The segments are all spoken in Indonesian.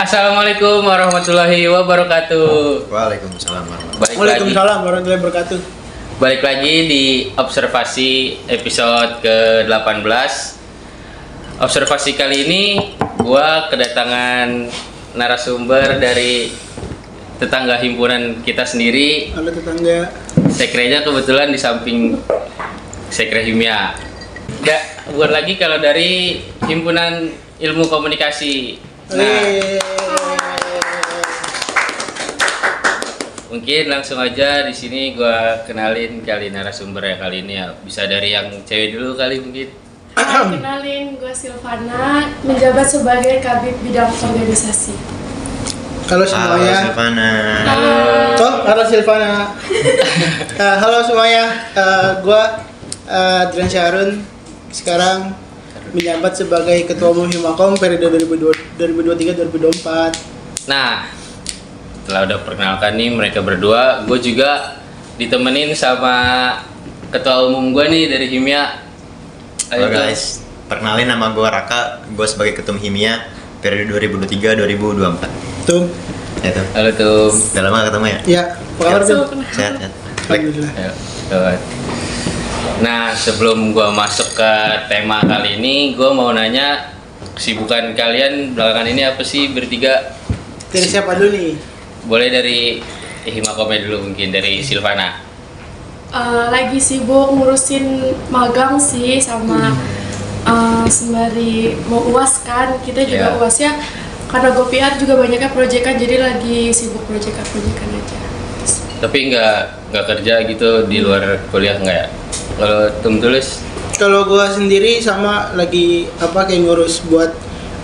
Assalamualaikum warahmatullahi wabarakatuh. Waalaikumsalam warahmatullahi Balik lagi, Waalaikumsalam warahmatullahi wabarakatuh. balik lagi di observasi episode ke-18. Observasi kali ini gua kedatangan narasumber dari tetangga himpunan kita sendiri. Halo tetangga. Sekrenya kebetulan di samping sekre himia. Ya, buat lagi kalau dari himpunan ilmu komunikasi. Nah. Mungkin langsung aja di sini gua kenalin kali narasumber ya kali ini ya. Bisa dari yang cewek dulu kali mungkin. Kenalin, gue Silvana, menjabat sebagai Kabit Bidang Organisasi. Halo Halo semuanya. Silvana Oh, halo Silvana. Eh, halo semuanya. Eh, gua eh, Adrian Syarun sekarang menjabat sebagai Ketua Umum Himakom periode 2023-2024. Nah, setelah udah perkenalkan nih mereka berdua, gue juga ditemenin sama ketua umum gue nih dari Himia. Halo Ayo, guys Perkenalin nama gue Raka Gue sebagai ketum Himia Periode 2023-2024 Tuh. Ya tuh Halo tuh. Udah lama ketemu ya? Ya, apa kabar tuh? Sehat sehat Alhamdulillah. Ayo, tuh. Nah, sebelum gua masuk ke tema kali ini, gua mau nanya kesibukan kalian belakangan ini apa sih bertiga? Dari siapa dulu nih? Boleh dari Himakomnya dulu mungkin dari Silvana. Eh, lagi sibuk ngurusin magang sih sama eh, sembari mau uas kan. Kita juga Iya. uasnya karena gue PR juga banyaknya proyekan jadi lagi sibuk proyekan-proyekan aja. Tapi nggak nggak kerja gitu di luar kuliah nggak ya? Kalau tum tulis Kalau gua sendiri sama lagi apa kayak ngurus buat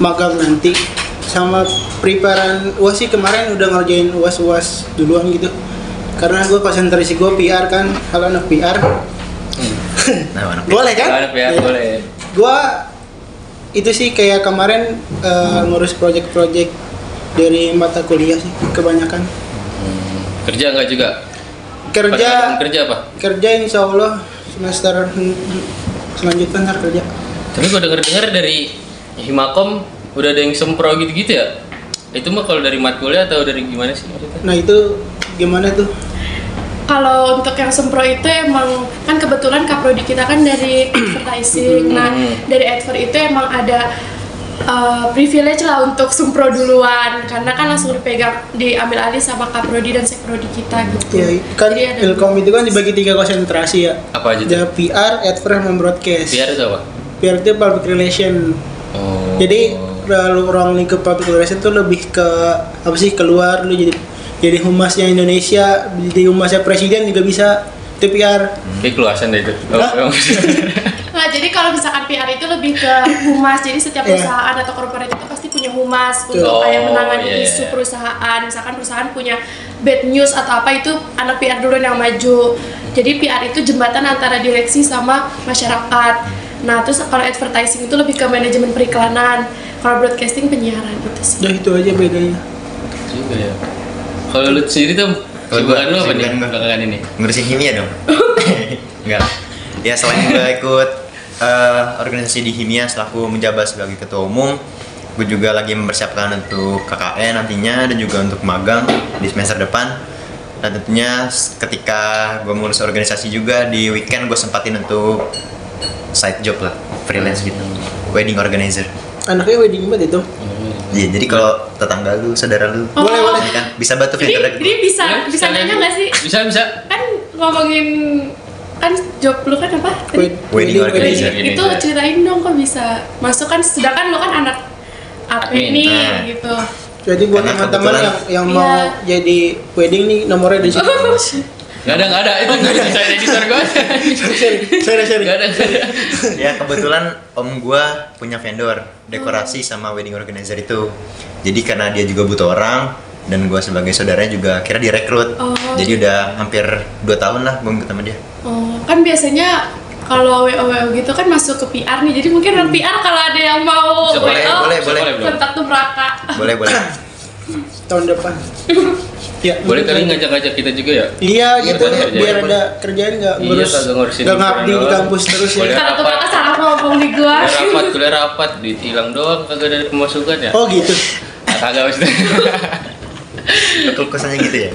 magang nanti sama preparean UAS sih kemarin udah ngerjain UAS-UAS duluan gitu. Karena gue konsentrasi gue PR kan, kalau anak PR Nah mana boleh kan? Boleh, ya, Iya. boleh. Gua itu sih kayak kemarin eh, ngurus project-project dari mata kuliah sih kebanyakan. Hmm, kerja nggak juga? Kerja Pada kerja apa? kerja insya Allah semester selanjutnya ntar kerja. Tapi gua denger-dengar dari Himakom udah ada yang sempro gitu-gitu ya? Itu mah kalau dari mat kuliah atau dari gimana sih maksudnya? Nah itu gimana tuh? Kalau untuk yang sempro itu emang kan kebetulan kaprodi kita kan dari advertising. Nah, dari advert itu emang ada uh, privilege lah untuk sempro duluan karena kan langsung dipegang diambil alih sama kaprodi dan sekprodi kita gitu. Ya kan Jadi ada Ilkom itu kan dibagi tiga konsentrasi ya. Apa aja tuh? Ada PR, advert, sama broadcast. Biar itu apa? PR itu public relation. Oh. Jadi lalu ruang lingkup public relation tuh lebih ke apa sih keluar lu jadi jadi humasnya Indonesia, jadi humasnya presiden juga bisa itu PR. Kayak keluasan deh itu. Oh, Hah? emang. Nah, jadi kalau misalkan PR itu lebih ke humas. Jadi setiap Iya. perusahaan atau korporat itu pasti punya humas untuk kayak Oh, menangani iya, iya, isu iya. perusahaan. Misalkan perusahaan punya bad news atau apa itu anak PR duluan yang maju. Jadi PR itu jembatan antara direksi sama masyarakat. Nah, terus kalau advertising itu lebih ke manajemen periklanan. Kalau broadcasting penyiaran gitu sih. Udah itu aja bedanya. juga ya. Kalau lu sendiri tuh Kalau kesibukan lu apa nih belakangan ini? Ngurusin Himia dong Enggak Ya selain gue ikut eh, organisasi di Himia selaku menjabat sebagai ketua umum Gue juga lagi mempersiapkan untuk KKN nantinya dan juga untuk magang di semester depan dan tentunya ketika gue mengurus organisasi juga di weekend gue sempatin untuk side job lah freelance gitu wedding organizer Anaknya wedding banget itu. Iya, jadi kalau tetangga lu, saudara lu, Oh. Boleh, boleh. kan bisa bantu Jadi, vendor jadi bisa Ya, bisa nanya nggak sih? Bisa bisa. Kan ngomongin kan job lu kan apa? Tadi? Wedding organizer. Wedding itu ceritain dong kok bisa masuk kan sedangkan lo kan anak apa Admin, nih nah. gitu Jadi buat Karena teman-teman yang yang mau Iya. jadi wedding nih nomornya di sini. Gak ada, gak ada. Itu gue bisa editor gue. sorry, sorry. Gak ada, gak ada. ya kebetulan om gua punya vendor dekorasi sama wedding organizer itu jadi karena dia juga butuh orang dan gua sebagai saudaranya juga kira direkrut Oh. jadi udah hampir 2 tahun lah gua ngikut sama dia oh, kan biasanya kalau WO WO gitu kan masuk ke PR nih jadi mungkin non PR kalau ada yang mau Bisa, WO boleh, boleh, boleh. kontak tuh Braka boleh boleh Tahun depan. Ya, Boleh kali ngajak-ngajak kita juga ya? Iya gitu Biar ya, kerjaan. biar ada kerjaan nggak Iya, ngurus nggak ngabdi di kampus terus ya. Boleh. karena tuh. Braka salah ngomong di gua Kuliah rapat, kuliah rapat, duit hilang doang, kagak ada pemasukan ya? Oh gitu. kagak maksudnya. Betul kesannya gitu ya.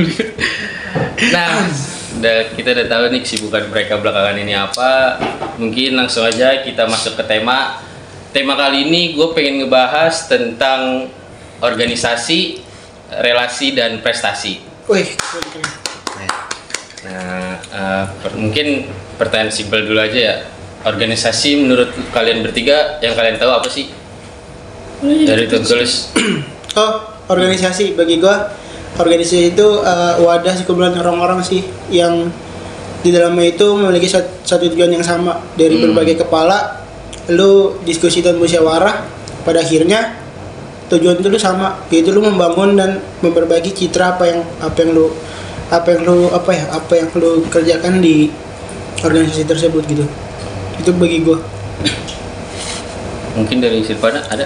Nah, udah kita udah tahu nih kesibukan mereka belakangan ini apa. Mungkin langsung aja kita masuk ke tema. Tema kali ini gue pengen ngebahas tentang organisasi, relasi dan prestasi. Wih. Nah, eh, per- mungkin pertanyaan simpel dulu aja ya. Organisasi menurut kalian bertiga yang kalian tahu apa sih? Dari tulis Oh, organisasi bagi gua organisasi itu eh, wadah sekumpulan orang-orang sih yang di dalamnya itu memiliki sat- satu tujuan yang sama dari Hmm. berbagai kepala lu diskusi dan musyawarah pada akhirnya tujuan itu lu sama yaitu lu membangun dan memperbaiki citra apa yang apa yang lu apa yang lu apa ya apa yang lu kerjakan di organisasi tersebut gitu itu bagi gua mungkin dari Silvana ada?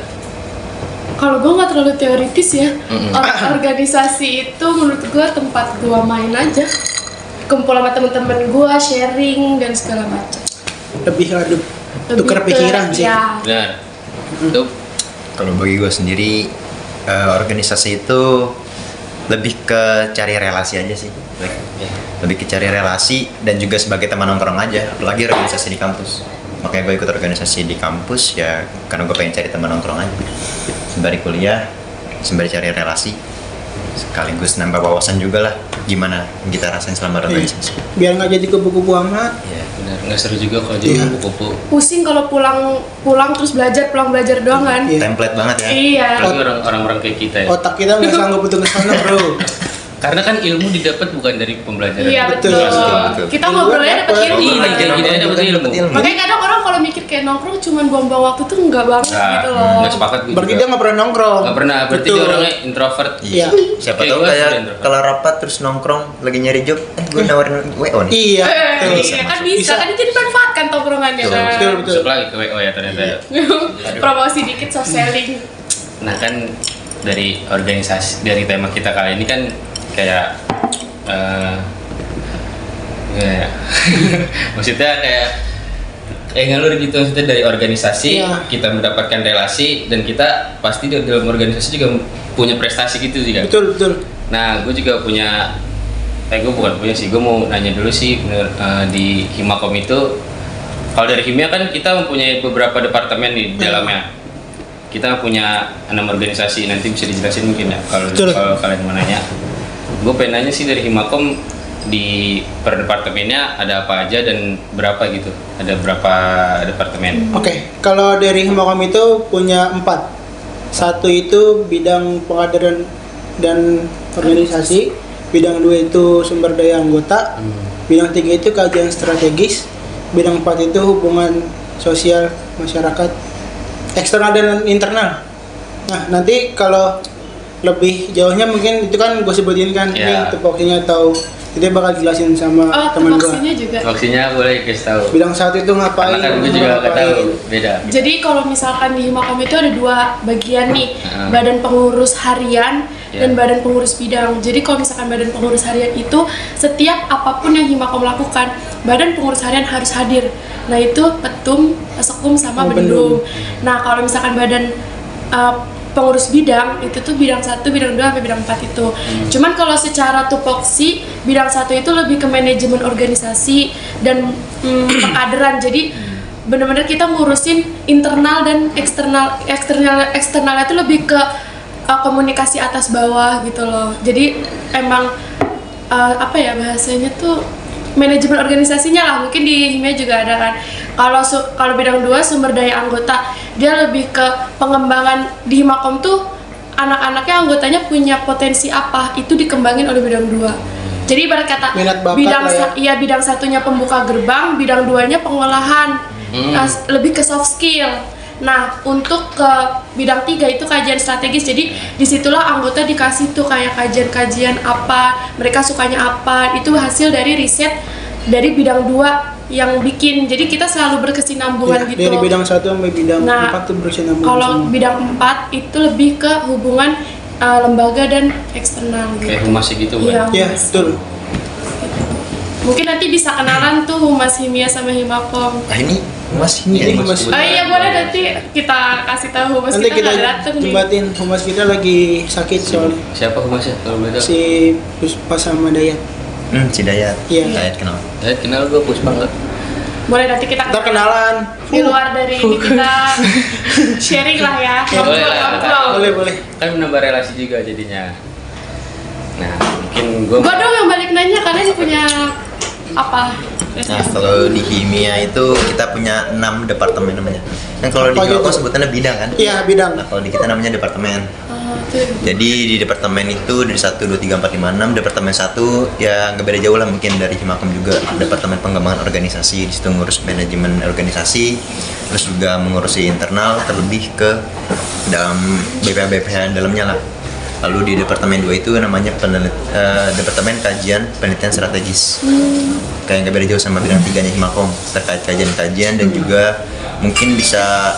Kalau gue nggak terlalu teoritis ya, Mm-mm. Or- organisasi itu menurut gue tempat gue main aja, kumpul sama temen-temen gue, sharing dan segala macam. lebih aduh Lebih tukar pikiran sih Ya, Benar. Itu Kalau bagi gue sendiri eh, organisasi itu lebih ke cari relasi aja sih. ya. Lebih ke cari relasi dan juga sebagai teman nongkrong aja. Apalagi organisasi di kampus. Makanya gue ikut organisasi di kampus ya karena gue pengen cari teman nongkrong aja. Sembari kuliah, sembari cari relasi, sekaligus nambah wawasan juga lah gimana yang kita rasain selama Iya. organisasi. biar nggak jadi kupu-kupu amat Ya. benar nggak seru juga kalau jadi kupu-kupu. pusing kalau pulang pulang terus belajar pulang belajar doang kan. Iya. Template banget ya. Iya. Orang-orang kayak kita ya. otak kita nggak sanggup untuk ke sana bro Karena kan ilmu didapat bukan dari pembelajaran. Iya Betul, betul. betul, betul. Kita ngobrolnya dapat ilmu. Iya, kan. aja dapet ilmu. Makanya kadang orang kalau mikir kayak nongkrong cuman buang-buang waktu tuh enggak banget Nah, gitu loh. nggak sepakat gue berarti dia nggak pernah nongkrong Nggak pernah, berarti Betul. dia orangnya introvert. Iya. Siapa Kayak tahu kayak kalau rapat terus nongkrong lagi nyari job, eh gue nawarin WO nih. iya betul. iya kan bisa, kan jadi manfaatkan tongkrongannya Betul, kan. betul, betul. Masuk lagi ke WO ya ternyata. ya. Promosi dikit so selling. Nah kan dari organisasi dari tema kita kali ini kan kayak eh ya, maksudnya kayak kayak ngalur gitu maksudnya dari organisasi Iya. kita mendapatkan relasi dan kita pasti di dalam organisasi juga punya prestasi gitu juga. betul betul. Nah gue juga punya eh gue bukan punya sih gue mau nanya dulu sih bener, eh, di Himakom itu kalau dari Himia kan kita mempunyai beberapa departemen di dalamnya. Kita punya enam organisasi nanti bisa dijelasin mungkin ya kalau kalian mau nanya gue pengen nanya sih dari Himakom di per departemennya ada apa aja dan berapa gitu? Ada berapa departemen? Oke kalau dari Himakom itu punya empat. Satu itu bidang pengadilan dan organisasi bidang dua itu sumber daya anggota bidang tiga itu kajian strategis bidang empat itu hubungan sosial masyarakat eksternal dan internal. Nah nanti kalau lebih jauhnya mungkin itu kan gue sebutin kan Ya. ini tupoksinya atau itu bakal jelasin sama Oh, teman gue tupoksinya juga. Vaksinnya boleh kasih tahu bidang satu itu ngapain karena kan gue juga nggak tahu beda Jadi kalau misalkan di Himakom itu ada dua bagian nih, Heeh. badan pengurus harian Iya. dan badan pengurus bidang. Jadi kalau misalkan badan pengurus harian itu setiap apa pun yang Himakom lakukan, badan pengurus harian harus hadir. Nah itu petum, sekum sama Oh, bendum. Nah kalau misalkan badan uh, pengurus bidang itu tuh bidang satu, bidang dua, sampai bidang empat itu. Hmm. Cuman kalau secara tupoksi bidang satu itu lebih ke manajemen organisasi dan mm, pengkaderan. Jadi benar-benar kita ngurusin internal dan eksternal eksternal eksternalnya itu lebih ke uh, komunikasi atas bawah gitu loh jadi emang uh, apa ya bahasanya tuh manajemen organisasinya lah mungkin di Himia juga ada kan kalau su- kalau bidang dua sumber daya anggota dia lebih ke pengembangan di Himakom tuh anak-anaknya anggotanya punya potensi apa? Itu dikembangin oleh bidang dua. Jadi ibarat kata Minat bakat bidang ya. iya bidang satunya pembuka gerbang bidang duanya pengolahan. Hmm. Nah, lebih ke soft skill. Nah untuk ke bidang tiga itu kajian strategis. Jadi di situlah anggota dikasih tuh kayak kajian-kajian apa mereka sukanya apa. Itu hasil dari riset dari bidang dua yang bikin jadi kita selalu berkesinambungan Ya, gitu dari bidang satu sampai bidang Nah, empat tuh bersinambung kalau semua. bidang empat itu lebih ke hubungan uh, lembaga dan eksternal gitu kayak humas gitu Iya, kan ya humas. betul Mungkin nanti bisa kenalan tuh Humas Himia sama Himakom. Nah ini Humas ini Ini ya, humas. Oh iya boleh nanti kita kasih tahu mas Nanti kita kita nggak dateng nih. jembatin humas kita lagi sakit soalnya Siapa humasnya kalau boleh tahu? si Puspa sama Dayat. Hmm, Cidayat. Iya. Dayat kenal. Saya kenal gue Puspa nggak? Boleh nanti kita Ntar kenalan. di luar dari ini kita sharing lah ya. Boleh. Boleh boleh. Kan menambah relasi juga jadinya. Nah, mungkin gue Gua dong yang balik nanya kalian punya apa? Nah, kalau di kimia itu kita punya 6 departemen namanya. Kan kalau di gitu? sebutannya bidang kan? Iya bidang. Nah, kalau di kita namanya departemen. Jadi di departemen itu dari 1, 2, 3, 4, 5, 6 Departemen 1 ya nggak beda jauh lah mungkin dari Himakom juga. Departemen pengembangan organisasi di situ ngurus manajemen organisasi Terus juga mengurusi internal terlebih ke dalam BPH-BPH dalamnya lah. Lalu di Departemen 2 itu namanya penelit, eh, Departemen Kajian Penelitian Strategis. Kayak nggak beda jauh sama bidang tiganya Himakom Terkait kajian-kajian dan juga mungkin bisa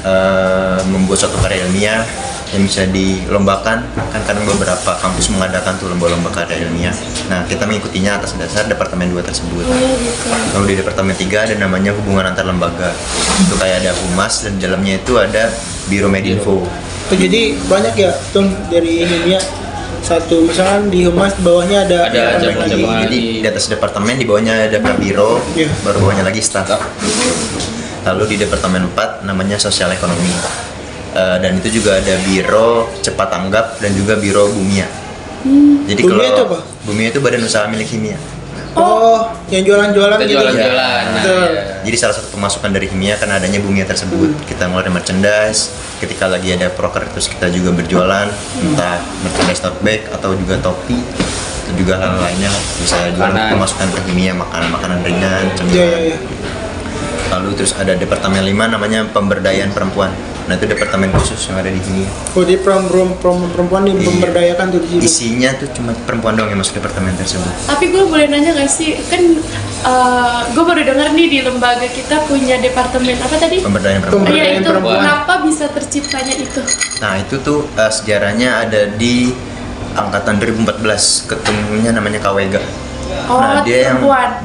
eh, membuat suatu karya ilmiah yang bisa dilombakan. Kan kadang beberapa kampus mengadakan tuh lomba-lomba karya ilmiah. Nah kita mengikutinya atas dasar departemen 2 tersebut. Oh gitu. lalu di departemen 3 ada namanya hubungan antar lembaga. Itu kayak ada humas dan di dalamnya itu ada biro medinfo. Oh, jadi banyak ya tuh dari Himia satu misalkan di humas bawahnya ada Ada cabang- lagi. jadi di atas departemen di bawahnya ada biro Iya. baru bawahnya lagi staf lalu di departemen 4 namanya sosial ekonomi Eh, dan itu juga ada biro cepat tanggap dan juga biro bumia jadi Bumia kalau itu apa? bumia itu badan usaha milik kimia Oh, yang jualan-jualan gitu. jualan-jualan. Nah, Betul. iya. Jadi salah satu pemasukan dari Himia kan adanya bumia tersebut. Kita ngeluarin merchandise, ketika lagi ada proker terus kita juga berjualan, entah merchandise tote bag atau juga topi atau juga hal lainnya bisa jualan pemasukan ke Himia, makanan-makanan ringan, Iya, cemilan. iya, iya. Lalu terus ada departemen 5 namanya pemberdayaan perempuan. Nah itu departemen khusus yang ada di Himia. Oh, jadi perempuan perempuan, perempuan Iya. diberdayakan tuh di situ. Isinya tuh cuma perempuan dong yang masuk departemen tersebut. Tapi gue boleh nanya gak sih, kan gue baru denger nih di lembaga kita punya departemen apa tadi? Pemberdayaan perempuan. Oh, iya Pemberdayaan itu perempuan. kenapa bisa terciptanya itu? Nah itu tuh eh, sejarahnya ada di angkatan 2014 ketemunya namanya KWG. Oh, nah dia yang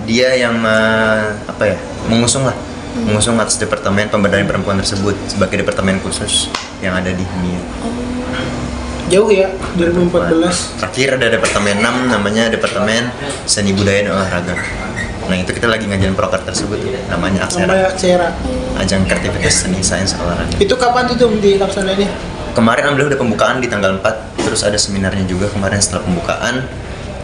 dia yang eh, apa ya mengusung lah mengusung atas departemen pemberdayaan perempuan tersebut sebagai departemen khusus yang ada di Himia. Jauh ya 2014. Terakhir ada departemen 6 namanya departemen seni budaya dan olahraga. Nah itu kita lagi ngajarin proker tersebut namanya Aksera Namanya Sera. ajang kreativitas seni sains olahraga. Itu kapan tuh tuh dilaksanainnya? Kemarin alhamdulillah udah pembukaan di tanggal 4 Terus ada seminarnya juga kemarin setelah pembukaan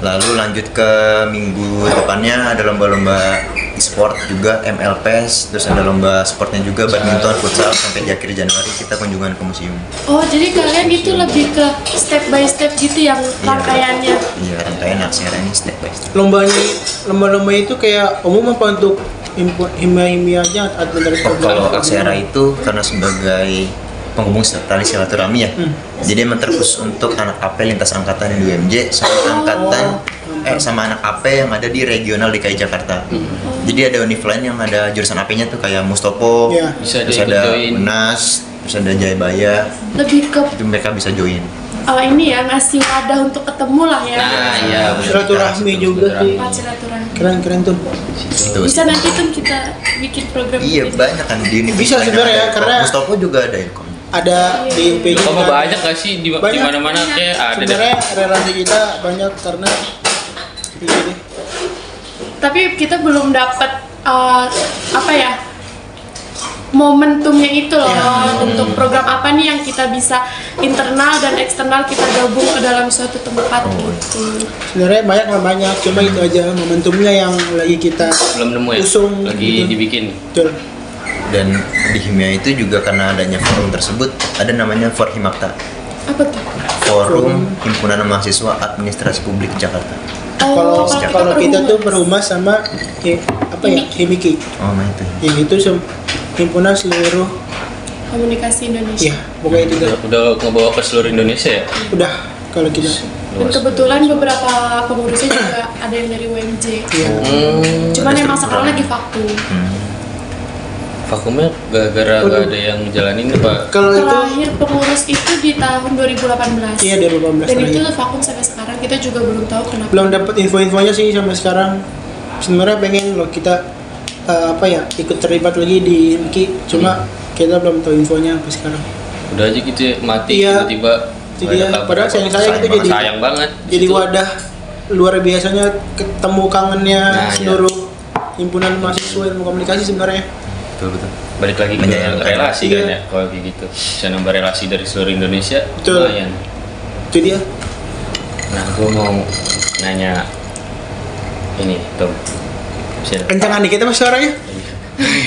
Lalu lanjut ke minggu depannya ada lomba-lomba e-sport juga MLPS Terus ada lomba sportnya juga badminton, futsal Sampai di akhir Januari kita kunjungan ke museum. Oh jadi kalian itu lebih ke step by step gitu yang rangkaiannya? Iya rangkaian ini step by step. Lombanya lomba-lomba itu kayak umum apa untuk himia-himia aja atau dari Oh, kalau aksara itu karena sebagai penghubung tali silaturahmi ya jadi emang terkhusus untuk anak AP lintas angkatan di UMJ sama angkatan eh sama anak AP yang ada di regional DKI Jakarta jadi ada univ lain yang ada jurusan AP-nya tuh kayak Mustopo Iya. Bisa terus ada join. UNAS terus ada Jayabaya Lebih ke itu mereka bisa join uh, ini ya ngasih wadah untuk ketemu lah ya. Nah, iya. bener. silaturahmi juga sih. Silaturahmi. Keren-keren tuh. itu Bisa nanti tuh kita bikin program iya gitu. banyak kan di univ Bisa sebenarnya, Ilkom. karena- Mustopo juga ada Ilkom Ada di UP Kok juga. banyak gak sih di, mana-mana kayak ada. Sebenarnya relasi kita banyak karena iya deh. Tapi kita belum dapat uh, apa ya momentumnya itu loh Iya. untuk program apa nih yang kita bisa internal dan eksternal kita gabung ke dalam suatu tempat Oh. gitu. Sebenarnya banyak lah banyak, cuma itu aja momentumnya yang lagi kita Belum nemu ya? usung Lagi gitu. dibikin. Betul. Dan di Himia itu juga karena adanya forum tersebut ada namanya Forhimakta Apa tuh? Forum Himpunan Mahasiswa Administrasi Publik Jakarta. Kalau kalau kalau kita tuh berhumas sama hi- apa ya Himiki. Oh, nah itu. Yang itu himpunan seluruh komunikasi Indonesia. ya pokoknya itu dah. Udah, udah ngebawa ke seluruh Indonesia ya? Udah kalau kita Dan kebetulan beberapa pengurusnya juga ada yang dari UMJ. ya. Hmm. Cuman emang sekarang lagi vakum. Hmm. Vakumnya gara-gara gak ada yang jalanin apa? Kalau itu Terakhir pengurus itu di tahun 2018. iya dari 18 Dan itu terakhir. vakum sampai sekarang kita juga belum tahu kenapa. belum dapat info-infonya sih sampai sekarang. Sebenarnya pengen loh kita eh, apa ya ikut terlibat lagi di IMKI cuma kita belum tahu infonya sampai sekarang udah aja gitu ya, mati Iya. tiba-tiba Itu kabar Padahal Sayang itu banget, jadi sayang banget Di jadi situ. wadah luar biasanya ketemu kangennya Nah, iya. seluruh himpunan mahasiswa ilmu komunikasi sebenarnya betul betul. Balik lagi ke relasi kan Iya. ya kalau kayak gitu. Bisa nambah relasi dari seluruh Indonesia Betul. lumayan. Itu dia. Nah gue mau nanya ini Tom. Kencangan dikit mas suaranya.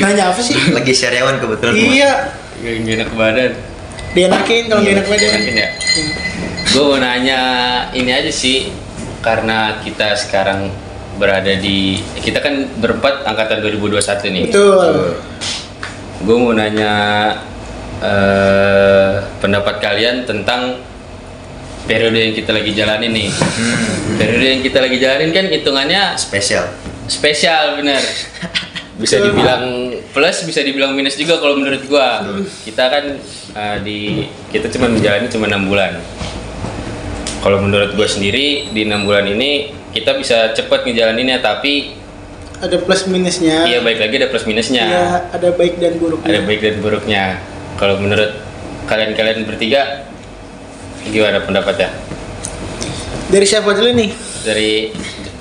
Nanya apa sih? Lagi syariawan kebetulan iya. Gak enak badan. Dienakin kalau Iya, enak badan. ya. Gue mau nanya ini aja sih karena kita sekarang berada di kita kan berempat angkatan 2021 nih. Betul. Gue mau nanya eh, pendapat kalian tentang periode yang kita lagi jalanin nih. Periode yang kita lagi jalanin kan hitungannya spesial. Spesial bener. Bisa dibilang plus bisa dibilang minus juga kalau menurut gua. Kita kan uh, di kita cuma menjalani cuma enam bulan. Kalau menurut gua sendiri di enam bulan ini kita bisa cepet ngejalaninnya tapi ada plus minusnya. Iya baik lagi ada plus minusnya. Iya, ada baik dan buruknya. Ada baik dan buruknya. Kalau menurut kalian-kalian bertiga gimana pendapatnya? Dari siapa dulu nih? Dari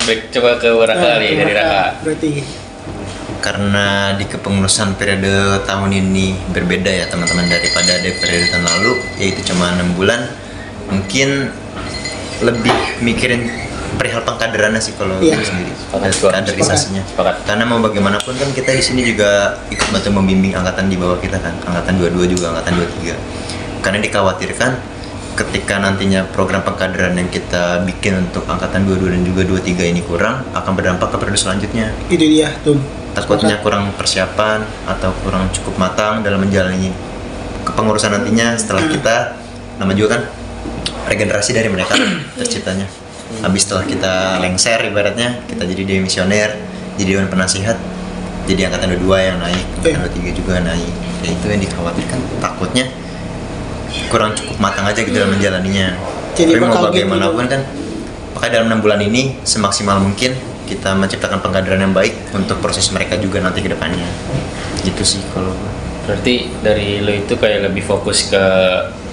baik, coba ke Raka Nah, kali dari Raka. berarti. Karena di kepengurusan periode tahun ini berbeda ya teman-teman daripada di periode tahun lalu yaitu cuma enam bulan. Mungkin lebih mikirin perihal pengkaderannya sih kalau Iya. gue sendiri. Dan kaderisasinya Sepakat. karena mau bagaimanapun kan kita di sini juga ikut bantu membimbing angkatan di bawah kita kan. Angkatan 22 juga angkatan 23 karena dikhawatirkan ketika nantinya program pengkaderan yang kita bikin untuk angkatan 22 dan juga 23 ini kurang akan berdampak ke periode selanjutnya. Itu dia tuh takutnya kurang persiapan atau kurang cukup matang dalam menjalani kepengurusan nantinya setelah kita nama juga kan regenerasi dari mereka terciptanya habis setelah kita lengser ibaratnya kita jadi demisioner jadi dewan penasihat jadi angkatan 22 yang naik angkatan 23 juga naik. Ya itu yang dikhawatirkan. Takutnya kurang cukup matang aja gitu dalam menjalaninya. Jadi tapi mau bakal gitu. bagaimanapun kan makanya dalam enam bulan ini semaksimal mungkin kita menciptakan pengkaderan yang baik untuk proses mereka juga nanti ke depannya. Gitu sih kalau. Berarti dari lo itu kayak lebih fokus ke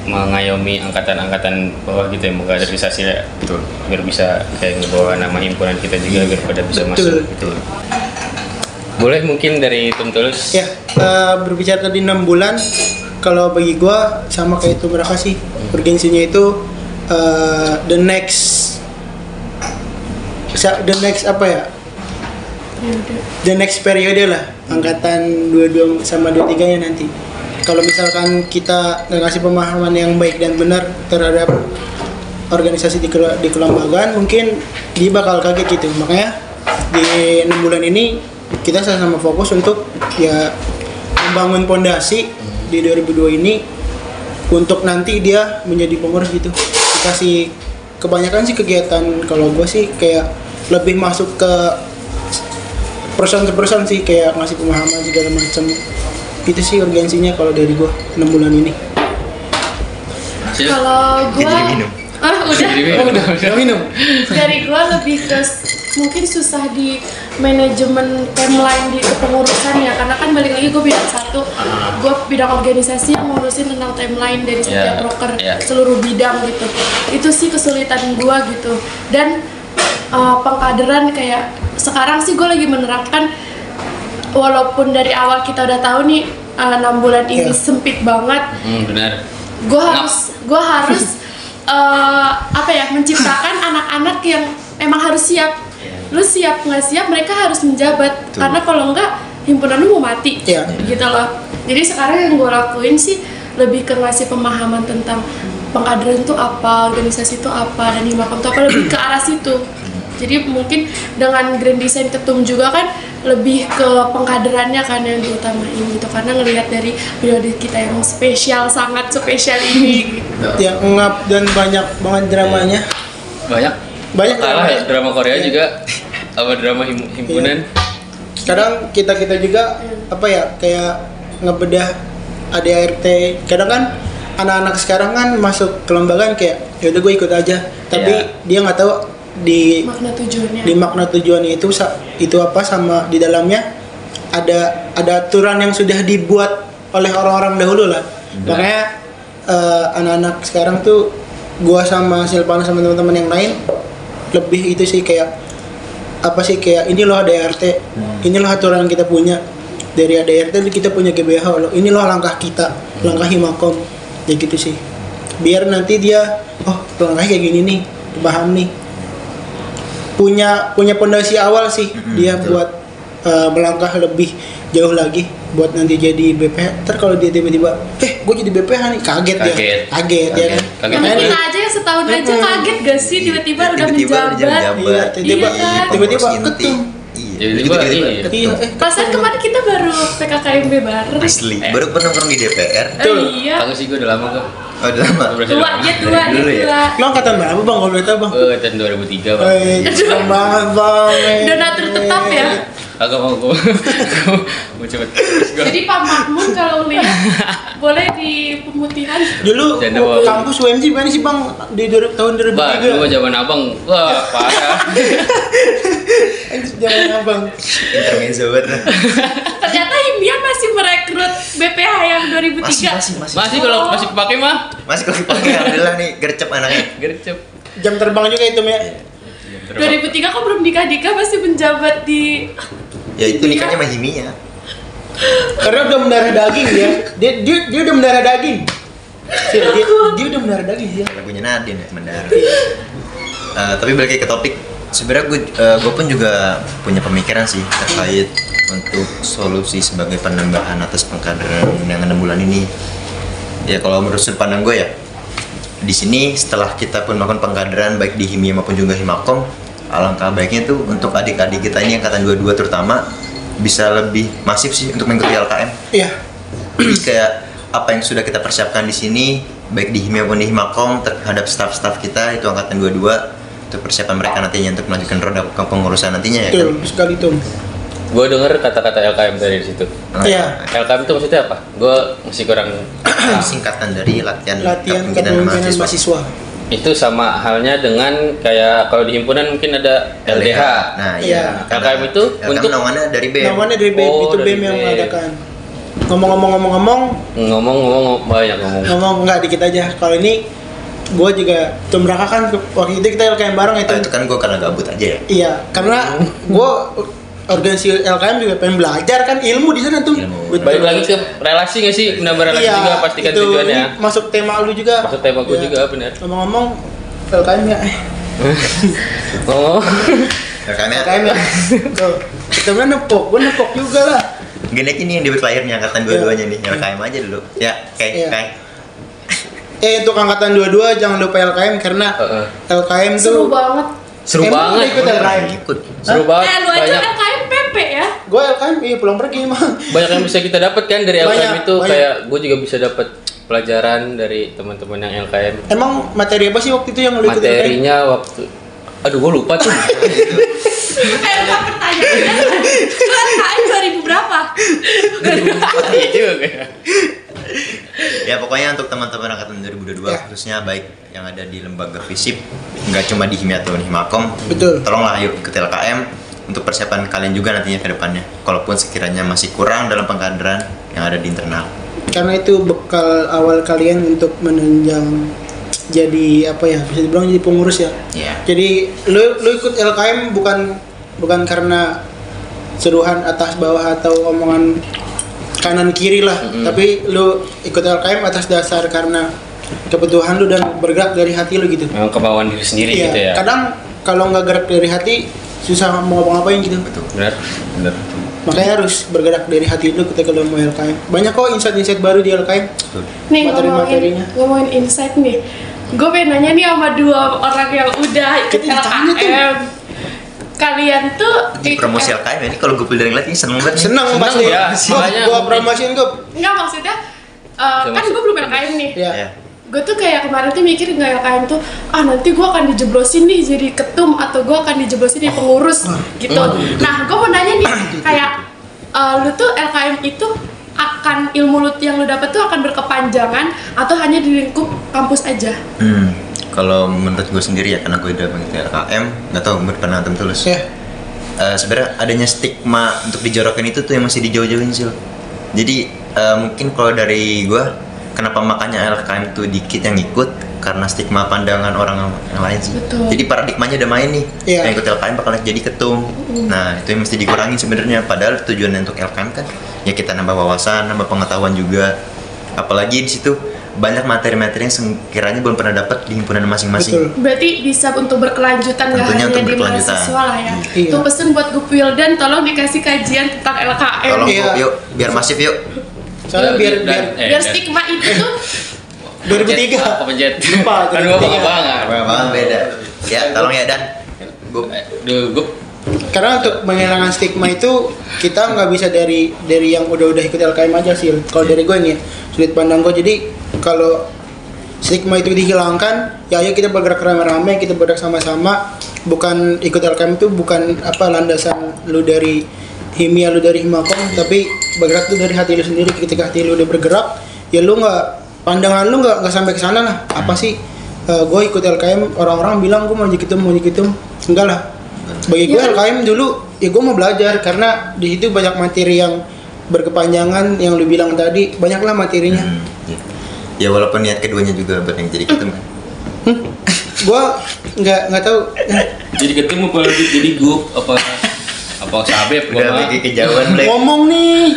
mengayomi angkatan-angkatan bawah gitu ya, mengkaderisasi ya. betul Biar bisa kayak ngebawa nama himpunan kita juga biar pada bisa Betul. masuk gitu. Boleh mungkin dari Tum Tulus? ya eh, berbicara tadi enam bulan kalau bagi gua sama kayak itu mereka sih urgensinya itu eh, the next the next apa ya the next periode lah angkatan 22 sama 23 nya nanti kalau misalkan kita ngasih pemahaman yang baik dan benar terhadap organisasi di, kela- di kelembagaan mungkin dia bakal kaget gitu. Makanya di enam bulan ini kita sama-sama fokus untuk ya membangun pondasi di 2002 ini untuk nanti dia menjadi pengurus gitu. Dikasih kebanyakan sih kegiatan kalau gue sih kayak lebih masuk ke person to person sih kayak ngasih pemahaman segala macam itu sih urgensinya kalau dari gue 6 bulan ini? Kalau minum. Ah, udah. Jadi minum. udah minum Dari gua lebih ke mungkin susah di manajemen timeline di kepengurusan ya karena kan balik lagi gue bidang satu gue bidang organisasi yang ngurusin tentang timeline dari setiap Ya, broker ya. seluruh bidang gitu itu sih kesulitan gue gitu dan uh, pengkaderan kayak sekarang sih gue lagi menerapkan walaupun dari awal kita udah tahu nih uh, enam bulan ini Ya. sempit banget Hmm, benar. gue harus gue harus eh, apa ya menciptakan anak-anak yang emang harus siap lu siap nggak siap mereka harus menjabat Betul. karena kalau enggak himpunan lu mau mati Iya. gitu loh jadi sekarang yang gue lakuin sih lebih ke ngasih pemahaman tentang pengkaderan itu apa organisasi itu apa dan himakom itu apa lebih ke arah situ jadi mungkin dengan grand design ketum juga kan lebih ke pengkaderannya kan yang diutamain gitu karena ngelihat dari periode kita yang spesial sangat spesial ini gitu. yang ngap dan banyak banget dramanya Banyak. Banyak Kalah drama. ya drama Korea Iya. juga. Apa drama him- himpunan? kadang kita kita juga apa ya kayak ngebedah ADART kadang kan anak-anak sekarang kan masuk kelembagaan kayak ya udah gue ikut aja tapi Iya. dia nggak tahu di makna tujuannya. di makna tujuannya itu itu apa sama di dalamnya ada ada aturan yang sudah dibuat oleh orang-orang dahulu lah. Makanya eh, anak-anak sekarang tuh gua sama Silvana sama teman-teman yang lain lebih itu sih kayak apa sih kayak ini loh ADRT ini loh aturan yang kita punya. Dari ADRT kita punya GBH loh. Ini loh langkah kita langkah Himakom. Ya gitu sih. Biar nanti dia oh langkahnya kayak gini nih paham nih punya punya pondasi awal sih Mm-mm, dia betul. buat uh, melangkah lebih jauh lagi buat nanti jadi BPH. Ntar kalau dia tiba-tiba, eh gue jadi BPH nih, kaget, dia, Kaget. kaget ya kan. Kaget. Kita dia- aja yang setahun aja Mm-mm. kaget gak sih tiba-tiba udah Tiba-tiba udah menjabat. jabat. Iya, tiba-tiba- Iya kan? tiba-tiba ketum. Iya. Iya, eh, Perasaan kemarin kita baru PKKMB bareng. Asli, baru pernah nongkrong di DPR. Betul. Eh, iya. Kagak sih gue udah lama kok. Oh, udah lama. Udah Tua, dia tua, dia Dulu ya? tua. Lo angkatan berapa bang kalau boleh tahu bang? Eh, tahun 2003 bang. Eh, banget bang. eh. Donatur tetap ya. Kagak mau gue. Mau gua- Jadi Pak Makmun kalau lihat boleh di pemutihan. Dulu Janda bawa- kampus UMJ mana sih bang di dua- tahun 2003? Bah, dulu zaman abang, wah parah. Jangan abang. Intermezzo banget. Ternyata Himia masih merekrut BPH yang 2003. Masih, masih, masih. Masih kalau masih pakai mah, Masih kalau dipakai alhamdulillah nih gercep anaknya. gercep. Jam terbang juga itu ya. 2003 kok belum nikah-nikah masih menjabat di Ya itu nikahnya sama Himi ya. Karena udah mendarah daging dia. Dia dia, dia udah mendarah daging. Sil, dia, dia udah mendarah daging dia. Lagunya Nadine ya, Mendara. Eh, tapi balik ke topik, sebenarnya gue gue pun juga punya pemikiran sih terkait untuk solusi sebagai penambahan atas pengkaderan yang enam bulan ini. Ya kalau menurut sudut pandang gue ya, di sini setelah kita pun melakukan pengkaderan baik di Himia maupun juga Himakom, alangkah baiknya tuh untuk adik-adik kita ini angkatan 22 terutama bisa lebih masif sih untuk mengikuti LKM. Iya. Jadi kayak apa yang sudah kita persiapkan di sini baik di Himia maupun di Himakom terhadap staff-staff kita itu angkatan 22 untuk persiapan mereka nantinya untuk melanjutkan roda pengurusan nantinya ya kan. Betul sekali tuh. Gue denger kata-kata LKM dari situ. Oh, Iya. LKM itu maksudnya apa? Gue masih kurang. Singkatan dari latihan, Latihan kepemimpinan kepemimpinan mahasiswa. Itu sama halnya dengan kayak kalau di himpunan mungkin ada LDH. Nah, Iya. iya. LKM itu LKM untuk- naungannya dari BEM. Namanya dari BEM, Oh, itu dari BEM yang BEM. mengadakan. Ngomong-ngomong-ngomong-ngomong, Ngomong-ngomong banyak ngomong. ngomong nggak dikit aja. Kalau ini gue juga Tum Raka kan waktu itu kita LKM bareng itu. Ah, itu kan gue karena gabut aja ya. Iya, karena gue organisasi LKM juga pengen belajar kan ilmu di sana tuh. Ilmu. Betul. Balik lagi ke relasi gak sih? Menambah relasi Iya, juga pastikan itu tujuannya. Masuk tema lu juga. Maksud tema gue Iya. juga benar. Ngomong-ngomong LKM ya. Oh, LKM ya. LKM ya. Kita nepok, gue nepok juga lah. Gini ini yang debut layarnya angkatan dua-duanya nih. LKM aja dulu. Ya, kayak Iya. kayak Eh untuk angkatan 22 jangan lupa LKM karena Heeh. LKM seru tuh banget. seru Emang banget. ikut. LKM? ikut. Seru Eh, banget. lu aja Banyak ya. Gue LKM iya pulang pergi emang. banyak yang bisa kita dapat kan dari LKM Banyak, itu banyak. kayak gue juga bisa dapat pelajaran dari teman-teman yang LKM. Emang materi apa sih waktu itu yang lu LKM? Materinya waktu Aduh, gue lupa tuh. Eh, lupa pertanyaannya. LKM 2000 berapa? Iya juga. ya. Ya pokoknya untuk teman-teman angkatan 2022 Ya. khususnya baik yang ada di lembaga FISIP nggak cuma di Himia atau Himakom Betul. tolonglah ayo ikut LKM untuk persiapan kalian juga nantinya ke depannya kalaupun sekiranya masih kurang dalam pengkaderan yang ada di internal Karena itu bekal awal kalian untuk menunjang jadi apa ya bisa dibilang jadi pengurus ya. ya Jadi lu lu ikut LKM bukan bukan karena seruhan atas bawah atau omongan kanan kiri lah, tapi lu ikut LKM atas dasar karena kebutuhan lu dan bergerak dari hati lu gitu. Memang kemauan diri sendiri Iya, gitu ya. kadang kalau nggak gerak dari hati susah mau ngapa-ngapain gitu. betul Benar, benar. Makanya harus bergerak dari hati lu ketika lu mau LKM. Banyak kok insight-insight baru di LKM. betul Nih ngomongin, Materi-materinya. ngomongin insight nih. Gue pengen nanya nih sama dua orang yang udah ikut. LKM. Kalian tuh di promosi LKM ya, ini kalau gue dari ngeliat ini seneng banget Senang pasti. ya, mungkin. promosiin gua. Enggak maksudnya uh, kan gue belum LKM nih. Ya. Gue tuh kayak kemarin tuh mikir nggak LKM tuh ah nanti gue akan dijeblosin nih jadi ketum atau gue akan dijeblosin jadi pengurus gitu. Nah gue mau nanya nih kayak uh, lu tuh LKM itu akan ilmu lu yang lu dapet tuh akan berkepanjangan atau hanya di lingkup kampus aja? hmm. kalau menurut gue sendiri ya karena gue udah mengikuti LKM nggak tahu menurut penonton tulus Ya. eh, sebenarnya adanya stigma untuk dijorokin itu tuh yang masih dijauh-jauhin sih jadi eh, mungkin kalau dari gua kenapa makanya LKM tuh dikit yang ikut karena stigma pandangan orang yang lain sih Betul. jadi paradigmanya udah main nih Iya. yang ikut LKM bakal jadi ketum nah itu yang mesti dikurangin sebenarnya padahal tujuannya untuk LKM kan ya kita nambah wawasan nambah pengetahuan juga apalagi di situ banyak materi-materi yang sekiranya belum pernah dapat di himpunan masing-masing Betul. Berarti bisa untuk berkelanjutan nggak Tentunya hanya untuk di berkelanjutan. mahasiswa lah ya. Iya. Itu pesen buat Gup Wildan, tolong dikasih kajian tentang LKM. tolong Iya. yuk, yuk biar masif yuk Soalnya biar Dan- biar eh, Biar stigma itu tuh 2003. Apa pencet? Lupa, Kan gua 2003. banget. Bang beda ya tolong ya dan gua Karena untuk menghilangkan stigma itu kita nggak bisa dari dari yang udah-udah ikut LKM aja sih. Kalau dari gue nih, sudut pandang gue. Jadi kalau stigma itu dihilangkan, ya ayo kita bergerak rame-rame, kita bergerak sama-sama. Bukan ikut LKM itu bukan apa landasan lu dari himia lu dari himakom, tapi bergerak tuh dari hati lu sendiri. Ketika hati lu udah bergerak, ya lu nggak pandangan lu nggak nggak sampai ke sana lah. Apa sih? gue ikut LKM, orang-orang bilang gue mau jadi ketum, mau jadi ketum. Enggak lah, bagi gue Iya. LKM dulu ya gue mau belajar karena di situ banyak materi yang berkepanjangan yang lu bilang tadi banyaklah materinya Hmm, iya. ya walaupun niat keduanya juga buat yang jadi ketum kan gue nggak nggak tahu jadi ketemu apa jadi grup apa apa sabep gua udah bikin kejauhan Black ngomong nih.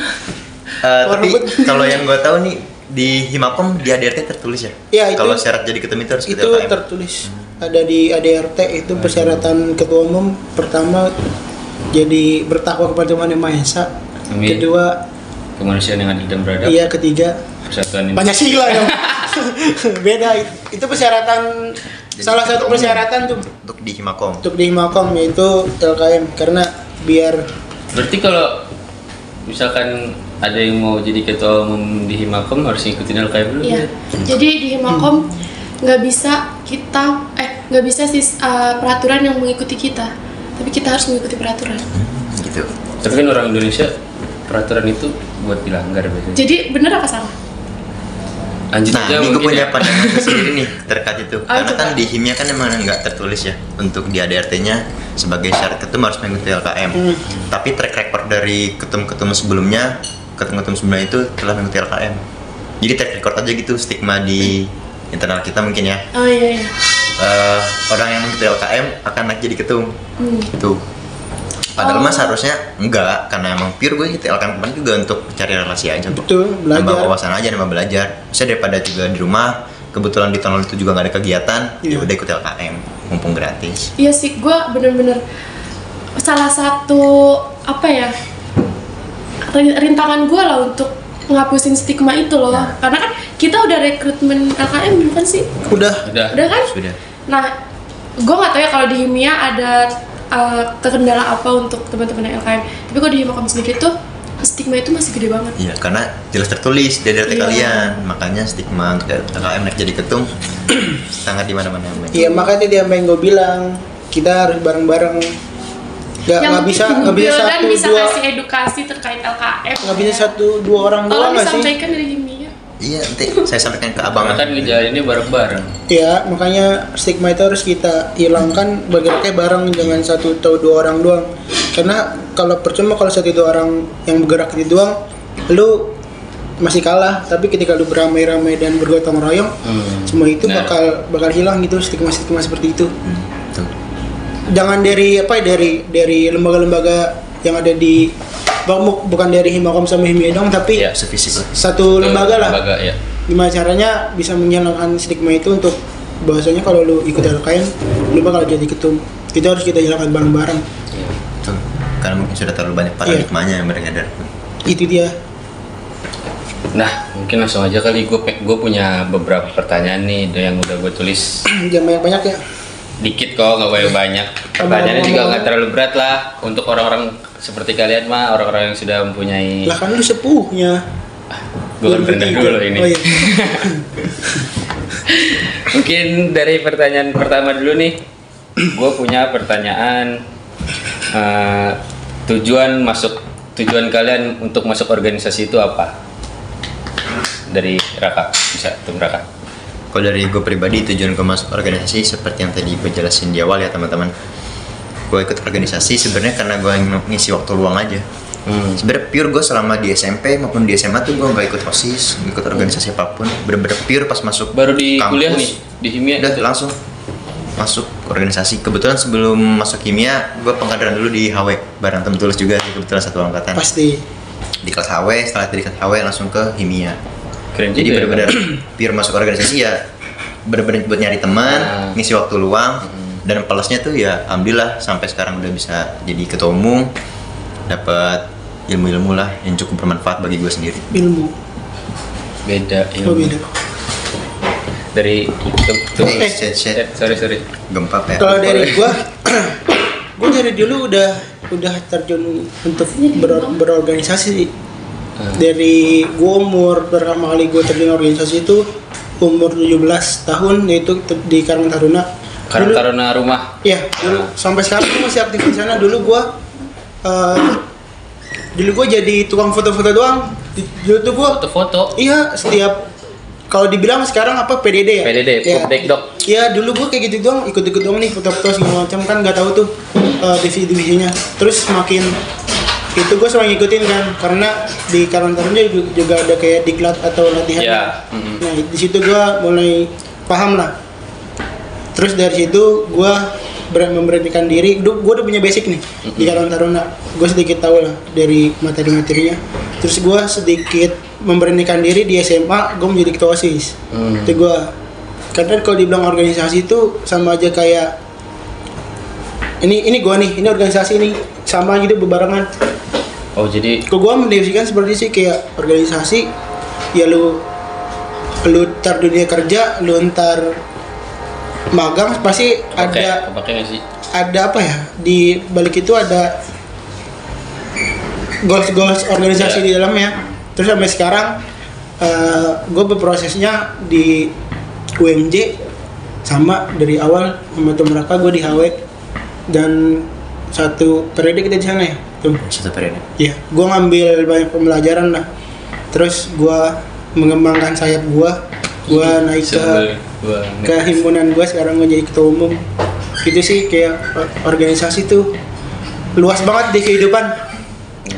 Eh, tapi kalau yang gue tahu nih di Himakom di ADRT tertulis ya. Iya, itu- Kalau syarat jadi ketum itu harus itu LKM. tertulis. Ada di ADRT itu persyaratan ketua umum pertama jadi bertakwa kepada Tuhan Yang Maha Esa. Amin. kedua kemanusiaan yang adil dan beradab. iya ketiga persatuan ini. Banyak sila dong. Beda. Itu persyaratan salah satu persyaratan tuh. untuk di Himakom. untuk di Himakom yaitu LKM karena biar berarti kalau misalkan ada yang mau jadi ketua umum di Himakom harus ngikutin LKM dulu Iya. ya? Jadi di Himakom nggak bisa kita eh nggak bisa sih uh, peraturan yang mengikuti kita, tapi kita harus mengikuti peraturan. Gitu. tapi kan orang Indonesia peraturan itu buat dilanggar biasanya Jadi bener apa salah? Lanjut Nah, aja ini gue punya ya. pandangan sendiri nih terkait itu. Ah, Karena coba. kan di Himia kan emang nggak tertulis ya untuk di ADRT-nya sebagai syarat ketum harus mengikuti LKM. Hmm. Tapi track record dari ketum-ketum sebelumnya, ketum-ketum sebelumnya itu telah mengikuti LKM. Jadi track record aja gitu stigma di internal kita mungkin ya. Oh iya iya. Eh, orang yang mengikuti LKM akan naik jadi ketum. Hmm. Gitu. Padahal Oh. mah seharusnya enggak karena emang pure gue ikut LKM kemarin juga untuk cari relasi aja kok. Betul, belajar. Nambah wawasan aja nambah belajar. Bisa daripada juga di rumah kebetulan di tahun itu juga nggak ada kegiatan, ya Iya. udah ikut LKM mumpung gratis. Iya sih, gue bener-bener salah satu apa ya rin- rintangan gue lah untuk ngapusin stigma itu loh. Nah. Karena kan kita udah rekrutmen LKM bukan sih? udah udah Udah kan? Sudah. Nah, gue nggak tahu ya kalau di Himia ada uh, kendala apa untuk teman-teman LKM. Tapi kalau di Himakom sendiri tuh stigma itu masih gede banget. Iya, karena jelas tertulis di DRT Iya. kalian. Makanya stigma untuk LKM naik jadi ketum sangat di mana-mana. Iya makanya dia yang gue bilang kita harus bareng-bareng. Gak yang nggak bisa nggak bisa satu bisa dua kasih edukasi terkait LKM. nggak bisa satu dua orang Tolong doang nggak sih? disampaikan dari Himia. Iya, nanti saya sampaikan ke abang. Kan ngejalaninnya bareng-bareng Ya makanya stigma itu harus kita hilangkan bergeraknya bareng dengan satu atau dua orang doang. Karena kalau percuma kalau satu dua orang yang bergerak itu doang, lu masih kalah. Tapi ketika lu beramai-ramai dan bergotong royong, Hmm. semua itu Nah. bakal bakal hilang gitu stigma-stigma seperti itu. Hmm, jangan dari apa ya dari dari lembaga-lembaga yang ada di bu- bukan dari Himakom sama Himia dong tapi Iya. Sevisi lah. satu lembaga lah. lembaga ya gimana caranya bisa menghilangkan stigma itu untuk bahwasanya kalau lu ikut LKM lu bakal jadi ketum. Itu harus kita hilangkan bareng-bareng. Tuh. Karena mungkin sudah terlalu banyak paradigmanya yang beredar. itu dia. Nah mungkin langsung aja kali. Gue gue punya beberapa pertanyaan nih yang udah gue tulis. Jangan banyak-banyak ya. Dikit kok nggak banyak. Banyak pertanyaannya juga nggak terlalu berat lah untuk orang-orang seperti kalian mah orang-orang yang sudah mempunyai lah kan lu sepuhnya gue kan rendah dulu ini oh, iya. Mungkin dari pertanyaan pertama dulu nih, gue punya pertanyaan eh, tujuan masuk tujuan kalian untuk masuk organisasi itu apa? Dari Raka, bisa tuh Raka. Kalau dari gue pribadi tujuan gue masuk organisasi seperti yang tadi gue jelasin di awal ya teman-teman. Gue ikut organisasi sebenarnya karena gue ngisi waktu luang aja. Hmm. sebenarnya pure gue selama di SMP maupun di SMA tuh gue nggak ikut osis nggak ikut organisasi apa pun. Bener-bener pure pas masuk Baru di kampus, kuliah nih di kimia. udah langsung masuk organisasi. Kebetulan sebelum masuk kimia gue pengkaderan dulu di HW bareng temen tulus juga sih, kebetulan satu angkatan. Pasti di? Kelas HW setelah dari kelas HW langsung ke kimia. Keren jadi ya, bener-bener Bang. pure masuk organisasi ya bener-bener buat nyari teman Ah. ngisi waktu luang dan plusnya tuh ya alhamdulillah sampai sekarang udah bisa jadi ketua umum dapat ilmu-ilmu lah yang cukup bermanfaat bagi gue sendiri ilmu beda oh ilmu. beda dari tuh. Eh, shit, shit. Eh, sorry sorry gempa ya kalau dari gua gua dari dulu udah udah terjun untuk ber- berorganisasi Hmm. dari gua umur pertama kali gua terjun organisasi itu umur 17 tahun yaitu di Karang Taruna karena Dulu- karena rumah Iya, dulu sampai sekarang gua masih aktif di sana. Dulu gua eh, dulu gua jadi tukang foto-foto doang. Dulu tuh gua foto-foto iya setiap kalau dibilang sekarang apa PDD ya? PDD, Iya. Popdekdok. Iya, dulu gua kayak gitu doang, ikut-ikut doang nih foto-foto segala macam kan nggak tahu tuh eh, divisi-divisinya. Terus makin itu gue selalu ngikutin kan karena di karantina juga, juga ada kayak diklat atau latihan Iya, mm. nah di situ gue mulai paham lah terus dari situ gue ber- memberanikan diri. Gue udah punya basic nih di Karang Taruna. Gue sedikit tahu lah dari materi-materinya. Terus gue sedikit memberanikan diri di SMA gue menjadi ketua osis. Hmm. itu gue karena kalau dibilang organisasi itu sama aja kayak ini ini gue nih ini organisasi nih sama gitu bebarengan oh jadi kalau gue mendefinisikan seperti sih kayak organisasi ya lu lu ntar dunia kerja lu ntar magang pasti ada sih? ada apa ya? Di balik itu ada goals goals organisasi Ya. di dalamnya. Terus sampai sekarang gue berprosesnya di UMJ sama dari awal sama mereka gue di HW dan satu periode kita di sana ya tuh satu periode. Iya, gue ngambil banyak pembelajaran lah. Terus gue mengembangkan sayap gue, gue naik ke gua ke himpunan gue sekarang gue jadi ketua umum. Gitu sih kayak organisasi tuh luas banget di kehidupan.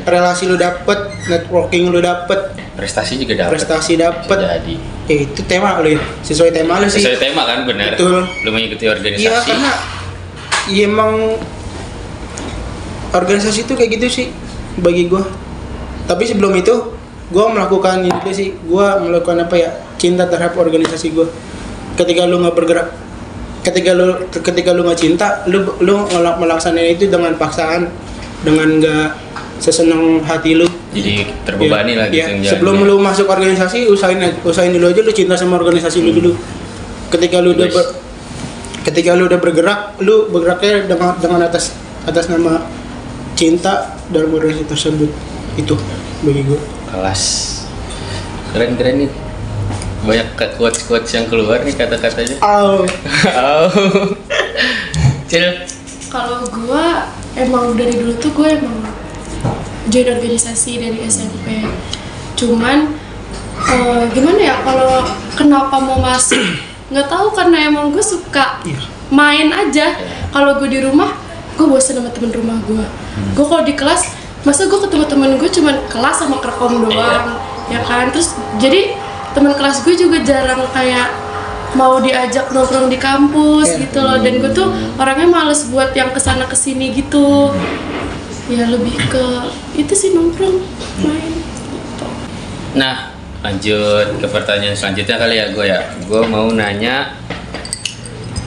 Relasi lu dapet, networking lu dapet, prestasi juga dapat prestasi dapet. jadi Ya itu tema lu ya, sesuai tema lu sih. sesuai tema kan benar Betul. lu mengikuti organisasi Iya karena ya emang organisasi itu kayak gitu sih bagi gue. Tapi sebelum itu gue melakukan ini dulu sih, gue melakukan apa ya cinta terhadap organisasi gue. Ketika lu nggak bergerak, ketika lu ketika lu nggak cinta, lu lu melaksanakan itu dengan paksaan, dengan nggak sesenang hati lu. jadi terbebani Iya, lah gitu yang Sebelum lu masuk organisasi, usahain usahain dulu aja lu cinta sama organisasi lu dulu. Ketika lu udah ber- ketika lu udah bergerak, lu bergeraknya dengan dengan atas atas nama cinta dalam organisasi tersebut. Itu bagi gue. kelas keren keren nih banyak quotes quotes yang keluar nih kata-katanya Oh, oh cil Kalau gua emang dari dulu tuh gue emang join organisasi dari SMP. Cuman eh, gimana ya kalau kenapa mau masuk? Nggak tahu karena emang gue suka Iya. main aja. Kalau gue di rumah, gue bosan sama temen rumah gue. Gue kalau di kelas, masa gue ketemu temen gue cuman kelas sama kerkom doang, ya kan? Terus jadi teman kelas gue juga jarang kayak mau diajak nongkrong di kampus Iya. gitu loh dan gue tuh orangnya males buat yang ke sana ke sini gitu ya lebih ke itu sih nongkrong main gitu. nah lanjut ke pertanyaan selanjutnya kali ya gue ya gue mau nanya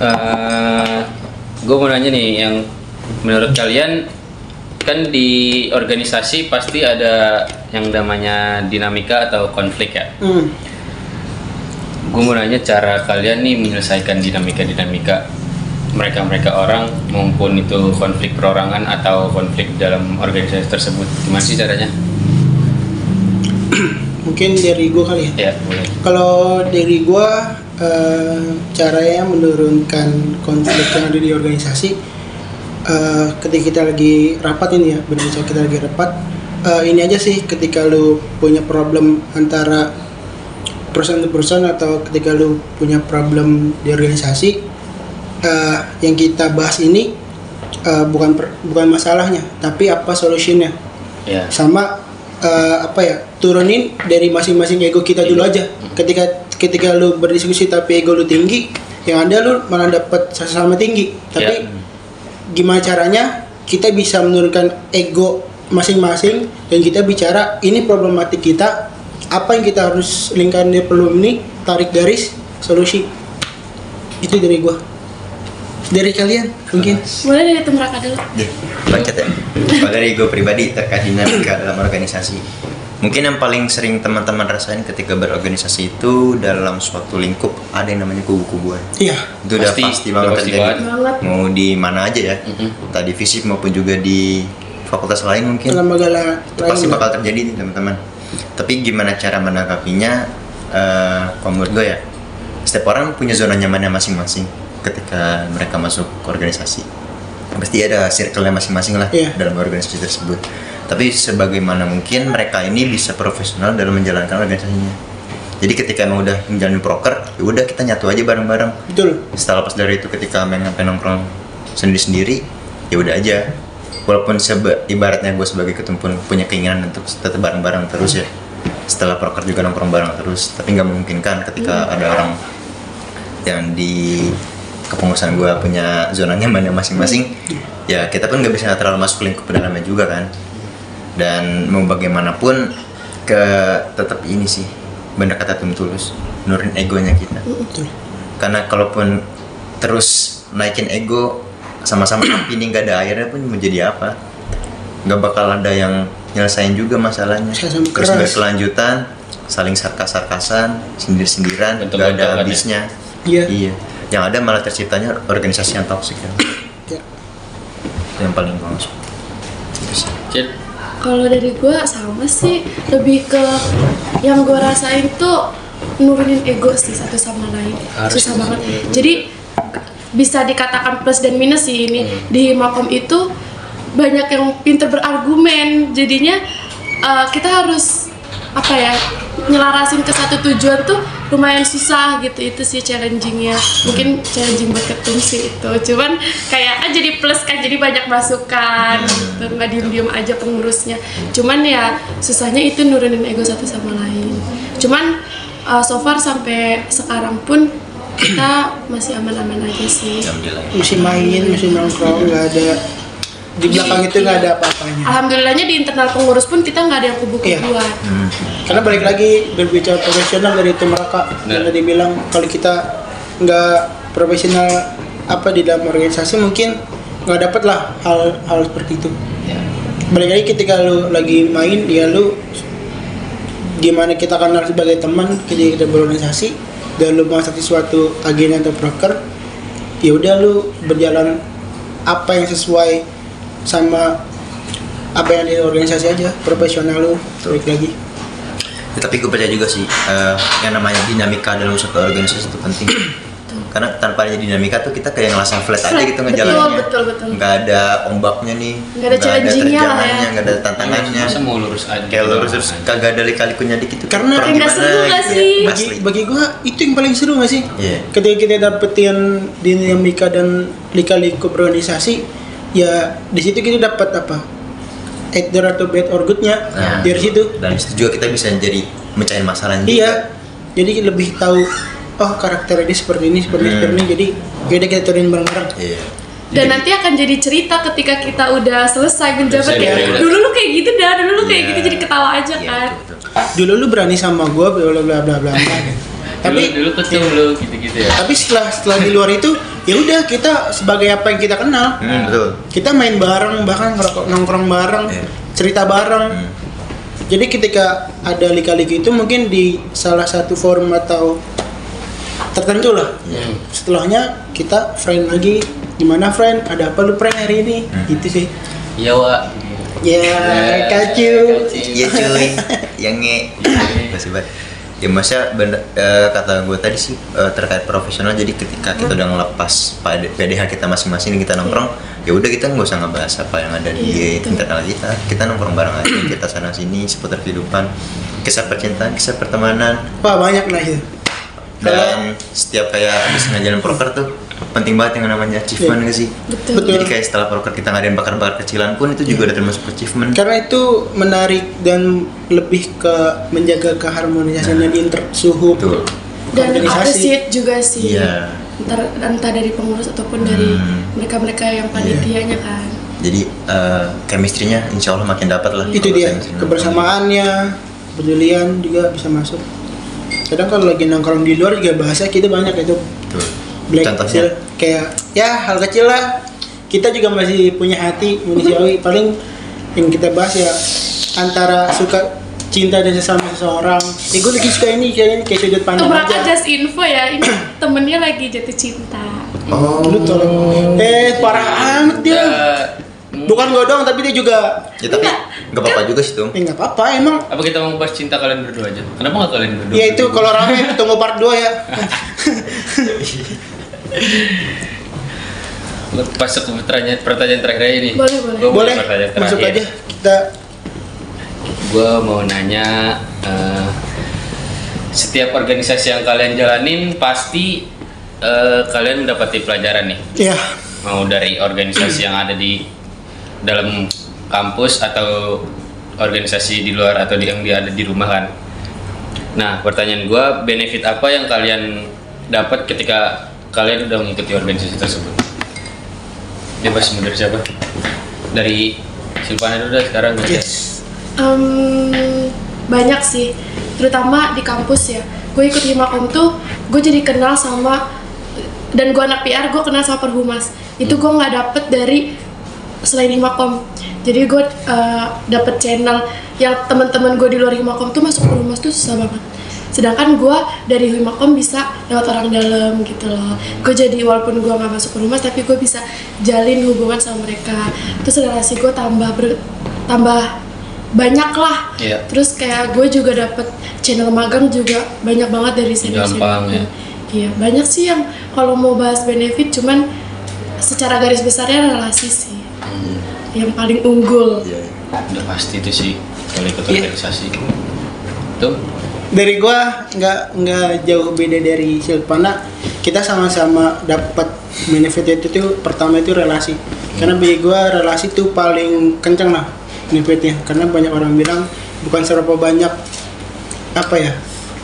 eh gue mau nanya nih yang menurut kalian kan di organisasi pasti ada yang namanya dinamika atau konflik ya hmm. Gue mau nanya cara kalian nih menyelesaikan dinamika-dinamika mereka-mereka orang maupun itu konflik perorangan atau konflik dalam organisasi tersebut gimana sih caranya? mungkin dari gue kali ya. Ya boleh. Kalau dari gua eh, caranya menurunkan konflik yang ada di organisasi eh, ketika kita lagi rapat ini ya, benar kita lagi rapat eh, ini aja sih ketika lu punya problem antara person atau ketika lu punya problem di organisasi eh, yang kita bahas ini eh, bukan per- bukan masalahnya tapi apa solusinya ya. Sama eh, apa ya turunin dari masing-masing ego kita dulu aja. Ketika ketika lu berdiskusi tapi ego lu tinggi yang ada lu malah dapat sama tinggi. Tapi Ya. gimana caranya kita bisa menurunkan ego masing-masing dan kita bicara ini problematik kita apa yang kita harus lingkaran di problem ini tarik garis solusi itu dari gua dari kalian mungkin Boleh dari tim Raka dulu. Deh, bacot ya. Kalau dari gue pribadi terkait dinamika dalam organisasi, mungkin yang paling sering teman-teman rasain ketika berorganisasi itu dalam suatu lingkup ada yang namanya kubu-kubuan. iya Itu udah Pasti, pasti banget pasti terjadi. banget. Mau di mana aja ya, Mhm. tadi fisik maupun juga di fakultas lain mungkin. lembaga itu pasti bakal terjadi nih teman-teman tapi gimana cara menanggapinya kalau menurut gue ya setiap orang punya zona nyamannya masing-masing ketika mereka masuk ke organisasi. Pasti ada circle-nya masing-masing lah Iya. dalam organisasi tersebut. Tapi sebagaimana mungkin mereka ini bisa profesional dalam menjalankan organisasinya. Jadi ketika emang udah menjalani proker ya udah kita nyatu aja bareng-bareng. Betul. Setelah lepas dari itu ketika main nongkrong sendiri-sendiri ya udah aja walaupun sebe ibaratnya gue sebagai ketum pun punya keinginan untuk tetap bareng-bareng terus ya. Setelah proker juga nongkrong bareng terus tapi nggak memungkinkan ketika ada orang yang di kepengurusan gue punya zona nyamannya masing-masing ya kita pun nggak bisa terlalu masuk lingkup dalamnya juga kan. Dan mau bagaimanapun ke tetap ini sih benar kata Tum Tulus nurin egonya kita. Betul. Karena kalaupun terus naikin ego sama-sama api ini nggak ada airnya pun menjadi apa nggak bakal ada yang nyelesain juga masalahnya terus keras. berkelanjutan saling sarkas-sarkasan sindir-sindiran nggak ada ya. habisnya Iya. iya yang ada malah terciptanya organisasi yang toksik ya. Ya. itu yang paling. Cid, Kalau dari gue sama sih lebih ke yang gue rasain tuh nurunin ego sih satu sama lain Harus susah banget. Jadi bisa dikatakan plus dan minus sih ini. Di Makom itu banyak yang pinter berargumen. Jadinya eh, kita harus apa ya nyelarasin ke satu tujuan tuh lumayan susah gitu. Itu sih challengingnya. Mungkin challenging buat ketum sih itu. Cuman kayak ah jadi plus kan jadi banyak masukan. Gitu nggak diem diem aja pengurusnya. Cuman ya susahnya itu nurunin ego satu sama lain. Cuman uh, so far sampai sekarang pun kita masih aman-aman aja sih. Alhamdulillah masih main masih nongkrong nggak ada. Di belakang itu nggak ada apa-apanya. Alhamdulillahnya di internal pengurus pun kita nggak ada yang kubu-kubuan Hmm. karena balik lagi berbicara profesional dari Raka Benar. yang tadi bilang kalau kita nggak profesional apa di dalam organisasi mungkin nggak dapat lah hal hal seperti itu. Ya. balik lagi ketika lu lagi main ya lu gimana kita kenal sebagai teman ketika kita berorganisasi dan lu masuk di suatu agenda atau broker ya udah lu berjalan apa yang sesuai sama apa yang di organisasi aja profesional lu balik lagi. Ya, tapi gue percaya juga sih eh, yang namanya dinamika dalam suatu organisasi itu penting karena tanpa ada dinamika tuh kita kayak ngerasa flat aja gitu betul, ngejalaninnya betul, betul. nggak ada ombaknya nih Nggak ada challenging-nya lah ya. nggak ada tantangannya mau lurus aja kayak lurus terus kagak ada lika-likunya dikit tuh Karena nggak seru nggak gitu. sih? bagi bagi gua itu yang paling seru gak sih Iya. ketika kita dapetin dinamika dan lika-liku ya di situ kita dapat apa either atau bad or goodnya Nah. dari situ dan itu juga kita bisa jadi mecahin masalah juga iya jadi lebih tahu oh karakter ini seperti ini seperti ini Hmm. seperti ini jadi yaudah kita turunin bareng-bareng iya dan nanti akan jadi cerita ketika kita udah selesai menjabat ya udah. dulu lu kayak gitu dah dulu lu kayak Iya. gitu jadi ketawa aja Iya, kan betul, betul. dulu lu berani sama gua bla bla bla bla bla bla dulu tapi dulu ketum lu gitu-gitu ya tapi setelah setelah di luar itu ya udah kita sebagai apa yang kita kenal Hmm, betul kita main bareng bahkan ngerokok nongkrong bareng Iya. cerita bareng Hmm. jadi ketika ada lika-liku itu mungkin di salah satu forum atau tertentu lah. Hmm. setelahnya kita friend lagi gimana friend? Ada apa lu friend hari ini? Hmm. gitu sih. Iya wa ya Ya, kacu. Iya cuy, yang nge. Masih banget Ya masa bener, eh, kata gue tadi sih eh, terkait profesional jadi ketika kita udah ngelepas pada PDH kita masing-masing kita nongkrong ya udah kita nggak usah ngebahas apa yang ada di Iya, betul. internal kita. Kita nongkrong bareng aja kita sana sini seputar kehidupan kisah percintaan kisah pertemanan. Wah banyak lah itu dan setiap kayak habis ngajarin proker tuh penting banget yang namanya achievement Iya. gak sih Betul. Betul. jadi kayak setelah proker kita ngadain bakar-bakar kecilan pun itu juga udah termasuk achievement karena itu menarik dan lebih ke menjaga keharmonisasian di inter suhu Betul. dan appreciate juga sih Iya. entah, entah dari pengurus ataupun dari Hmm. mereka-mereka yang panitianya kan jadi eh, chemistry-nya insya Allah makin dapat lah itu dia kebersamaannya pedulian juga bisa masuk kadang kalau lagi nongkrong di luar juga bahasa kita banyak itu. Betul. black contohnya kayak ya hal kecil lah. Kita juga masih punya hati manusiawi paling yang kita bahas ya antara suka cinta dan sesama seseorang. Eh gue lagi suka ini kayak ini kayak sudut pandang Keberangkat aja. just info ya ini temennya lagi jatuh cinta. Oh. Lu tolong. Eh parah amat dia bukan gue doang tapi dia juga ya tapi nggak apa-apa juga sih tuh eh nggak apa-apa emang apa kita mau bahas cinta kalian berdua aja? Kenapa nggak kalian berdua? ya itu kalau rame tunggu part 2 ya Masuk ke pertanyaan, pertanyaan terakhir aja nih. Boleh, boleh. Gua boleh masuk aja kita Gue mau nanya, eh, setiap organisasi yang kalian jalanin pasti eh, kalian mendapati pelajaran nih. ya Mau dari organisasi yang ada di dalam kampus atau organisasi di luar atau di, yang di- ada di rumah kan. Nah, pertanyaan gue, benefit apa yang kalian dapat ketika kalian udah mengikuti organisasi tersebut? Bebas mundur siapa? Dari Silvana dulu dah sekarang yes Em, banyak sih terutama di kampus ya gue ikut himakom tuh gue jadi kenal sama dan gue anak PR gue kenal sama perhumas itu gue nggak dapet dari selain himakom jadi gue eh, dapet channel yang teman-teman gue di luar himakom tuh masuk perhumas tuh susah banget. Sedangkan gue dari himakom bisa lewat orang dalam gitu loh. Gue jadi walaupun gue nggak masuk perhumas tapi gue bisa jalin hubungan sama mereka. Terus relasi gue tambah ber, tambah banyak lah. Iya. terus kayak gue juga dapet channel magang juga banyak banget dari senior Gampang, ya. iya banyak sih yang kalau mau bahas benefit cuman secara garis besarnya relasi sih yang paling unggul. Iya. Udah pasti itu sih kalau ikut organisasi. Tuh, dari gua nggak nggak jauh beda dari Silvana. Kita sama-sama dapat benefit itu tuh pertama itu relasi. Karena bagi gua relasi tuh paling kencang lah benefitnya. Karena banyak orang bilang bukan seberapa banyak apa ya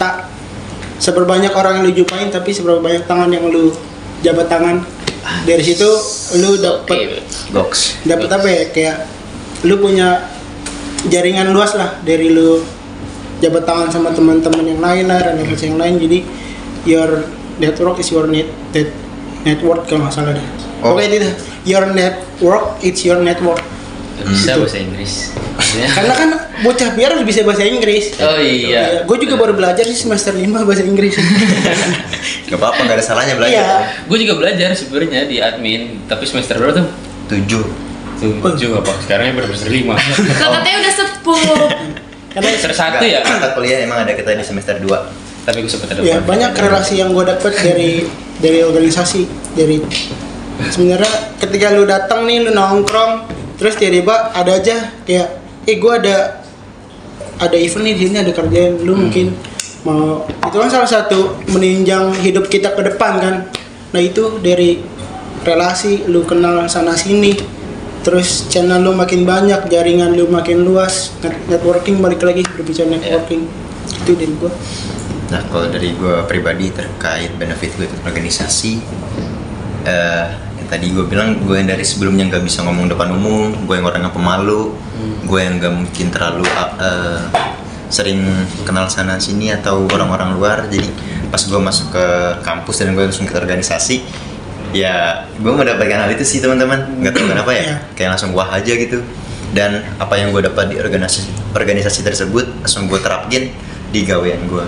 tak seberapa banyak orang yang lu jumpain tapi seberapa banyak tangan yang lu jabat tangan. Dari situ lu dapat oke. Goks. dapat apa ya kayak lu punya jaringan luas lah dari lu jabat tangan sama teman-teman yang lain lah relasi yang lain jadi your network is your net net network kalau nggak salah deh Oh. oke itu dah. your network it's your network Gak bisa bahasa Inggris. Karena kan bocah biar harus bisa bahasa Inggris Oh iya. gue juga baru belajar sih semester 5 bahasa Inggris Gak apa-apa, gak ada salahnya belajar. Iya. Gue juga belajar sebenarnya di admin, tapi semester berapa tuh? Tujuh. Tujuh apa? Sekarang baru semester lima. Katanya udah sepuh karena semester satu ya. Mata kuliah emang ada kita di semester 2 Tapi gue sempat ada. ya banyak relasi yang gue dapet dari dari organisasi dari sebenarnya ketika lu datang nih lu nongkrong terus tiba-tiba ada aja kayak eh gue ada ada event nih di sini ada kerjaan lu mungkin mau itu kan salah satu meninjang hidup kita ke depan kan. Nah itu dari relasi lu kenal sana sini terus channel lu makin banyak jaringan lu makin luas net- networking balik lagi berbicara networking. Itu dari gua. Nah kalau dari gue pribadi terkait benefit gue ikut organisasi eh yang tadi gue bilang gue yang dari sebelumnya nggak bisa ngomong depan umum gue yang orangnya pemalu gue yang nggak mungkin terlalu eh, sering kenal sana sini atau orang-orang luar. Jadi pas gue masuk ke kampus dan gue langsung ke organisasi ya gue mendapatkan hal itu sih teman-teman. Nggak tahu kenapa ya Iya. kayak langsung wah aja gitu. Dan apa yang gue dapat di organisasi organisasi tersebut langsung gue terapin di gawean gue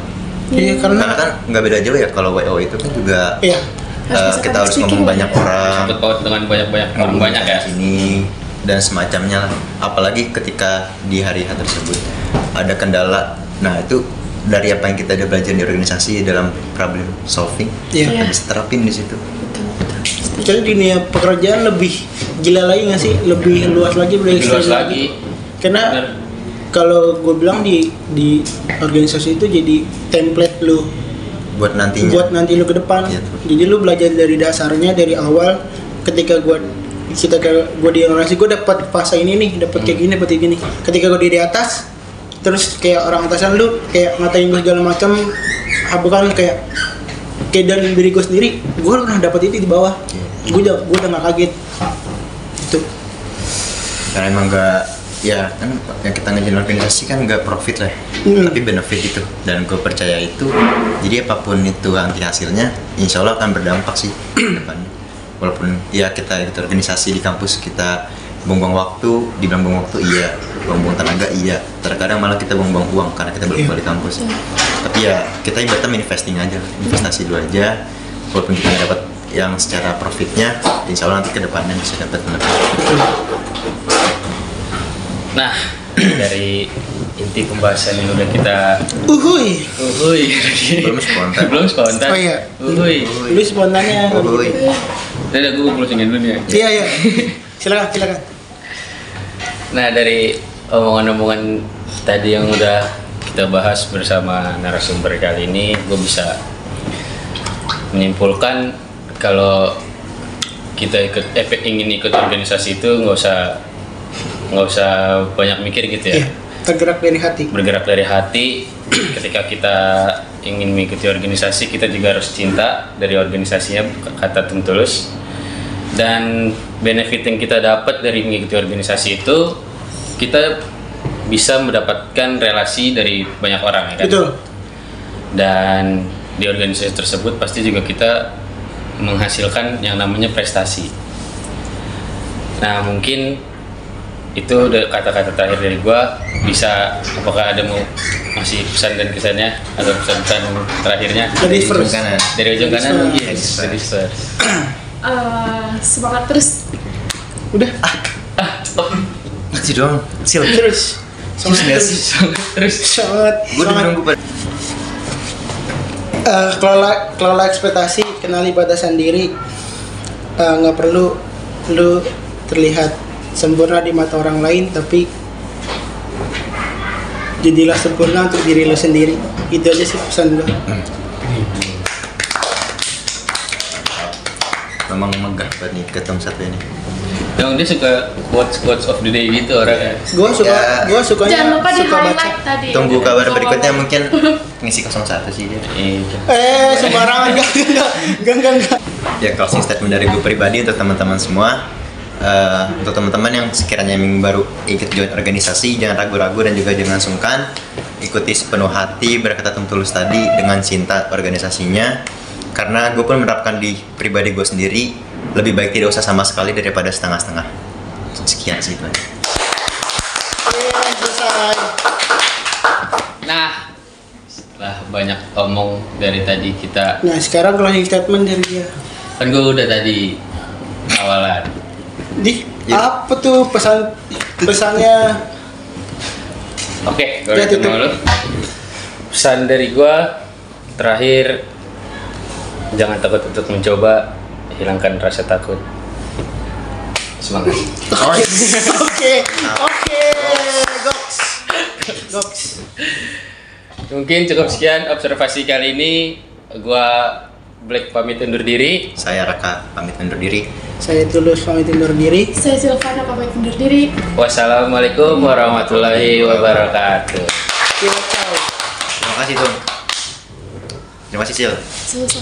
Iya karena karena kan nggak beda jauh ya kalau WO itu kan juga iya Harus bisa kita harus ngomong banyak ya. orang Sangkut paut dengan banyak-banyak orang ngomong banyak ya. sini dan semacamnya lah. apalagi ketika di hari H tersebut ada kendala nah itu dari apa yang kita udah belajar di organisasi dalam problem solving Iya. kita bisa terapin di situ Jadi dunia pekerjaan lebih gila lagi nggak sih? Lebih luas lagi, lebih luas ekstrim lagi. Karena kalau gue bilang di di organisasi itu jadi template lu buat nantinya. Buat nanti lu ke depan. Iya. Jadi lu belajar dari dasarnya dari awal. Ketika gua kita ke gua di organisasi gua dapat fase ini nih, dapat kayak gini, dapat kayak gini. Ketika gua di, di atas terus kayak orang atasan lu kayak ngatain gua segala macam ah, bukan kayak kayak dari diri gua sendiri gua pernah dapat itu di bawah. Gua udah gua udah gak kaget. Itu. Karena emang nggak ya kan yang kita ngejalanin organisasi kan nggak profit lah. Hmm. tapi benefit itu. Dan gue percaya itu jadi apa pun itu nanti hasilnya insya Allah akan berdampak sih ke depannya walaupun ya kita ikut organisasi di kampus kita buang-buang waktu. Dibilang buang waktu iya. Buang-buang tenaga iya. Terkadang malah kita buang-buang uang karena kita belum Iya. kembali kampus. Tapi ya kita ibaratnya investing aja. Investasi dulu aja. Walaupun kita dapat yang secara profitnya insya Allah nanti ke depannya bisa dapat benefit Nah, dari inti pembahasan yang udah kita uhuy Uhuy. Belum spontan. Belum spontan. Oh, iya. Uhuy. lu spontannya boy. Udah gue closingin dulu nih ya. iya iya silakan silakan Nah dari omongan-omongan tadi yang udah kita bahas bersama narasumber kali ini, gue bisa menyimpulkan kalau kita ikut eh, ingin ikut organisasi itu nggak usah nggak usah banyak mikir gitu ya. Iya, tergerak dari hati Bergerak dari hati. Ketika kita ingin mengikuti organisasi, kita juga harus cinta dari organisasinya kata Tim Tulus. Dan benefit yang kita dapat dari mengikuti organisasi itu kita bisa mendapatkan relasi dari banyak orang ya kan. betul Dan di organisasi tersebut pasti juga kita menghasilkan yang namanya prestasi. Nah, mungkin itu udah kata-kata terakhir dari gua bisa apakah ada mau masih pesan dan kesannya atau pesan-pesan terakhirnya? Ladies Ujung first. kanan. dari ujung kanan? yes first. ladies first. Eh, semangat terus. Udah. Ah oh, Masih dong, sil. terus. Semangat Terus, terus terus. Semangat. Gue udah nunggu pada Eh, kelola kelola ekspektasi kenali batasan diri. Eh, nggak perlu lu terlihat sempurna di mata orang lain tapi jadilah sempurna untuk diri lu sendiri itu aja sih pesan gua memang megah banget nih ketemu satu ini. yang dia suka quotes quotes of the day gitu orangnya gua suka Ya. gua sukanya jangan lupa di suka baca highlight tadi Tunggu kabar berikutnya mungkin ngisi 01 sih dia. Iya. eh sembarangan enggak enggak enggak enggak enggak Ya closing statement dari gue pribadi untuk teman-teman semua. Eh, untuk teman-teman yang sekiranya ingin baru ikut join organisasi jangan ragu-ragu dan juga jangan sungkan. Ikuti sepenuh hati berkata tulus tadi dengan cinta organisasinya. Karena gue pun menerapkan di pribadi gue sendiri lebih baik tidak usah sama sekali daripada setengah-setengah. Sekian sih selesai nah setelah banyak omong dari tadi kita nah sekarang closing statement dari dia. Kan gue udah tadi awalan di Ya. apa tuh pesan pesannya Oke, kalau Ya, itu tutup. mau lu. Pesan dari gua terakhir jangan takut untuk mencoba, hilangkan rasa takut. Semangat. Oke, oke, oke, goks, goks. Mungkin cukup sekian observasi kali ini. Gua Black pamit undur diri. Saya Raka pamit undur diri. Saya tulus pamit undur diri. saya Silvana pamit undur diri Wassalamualaikum warahmatullahi wabarakatuh. Terima kasih Tung. Terima kasih Sil.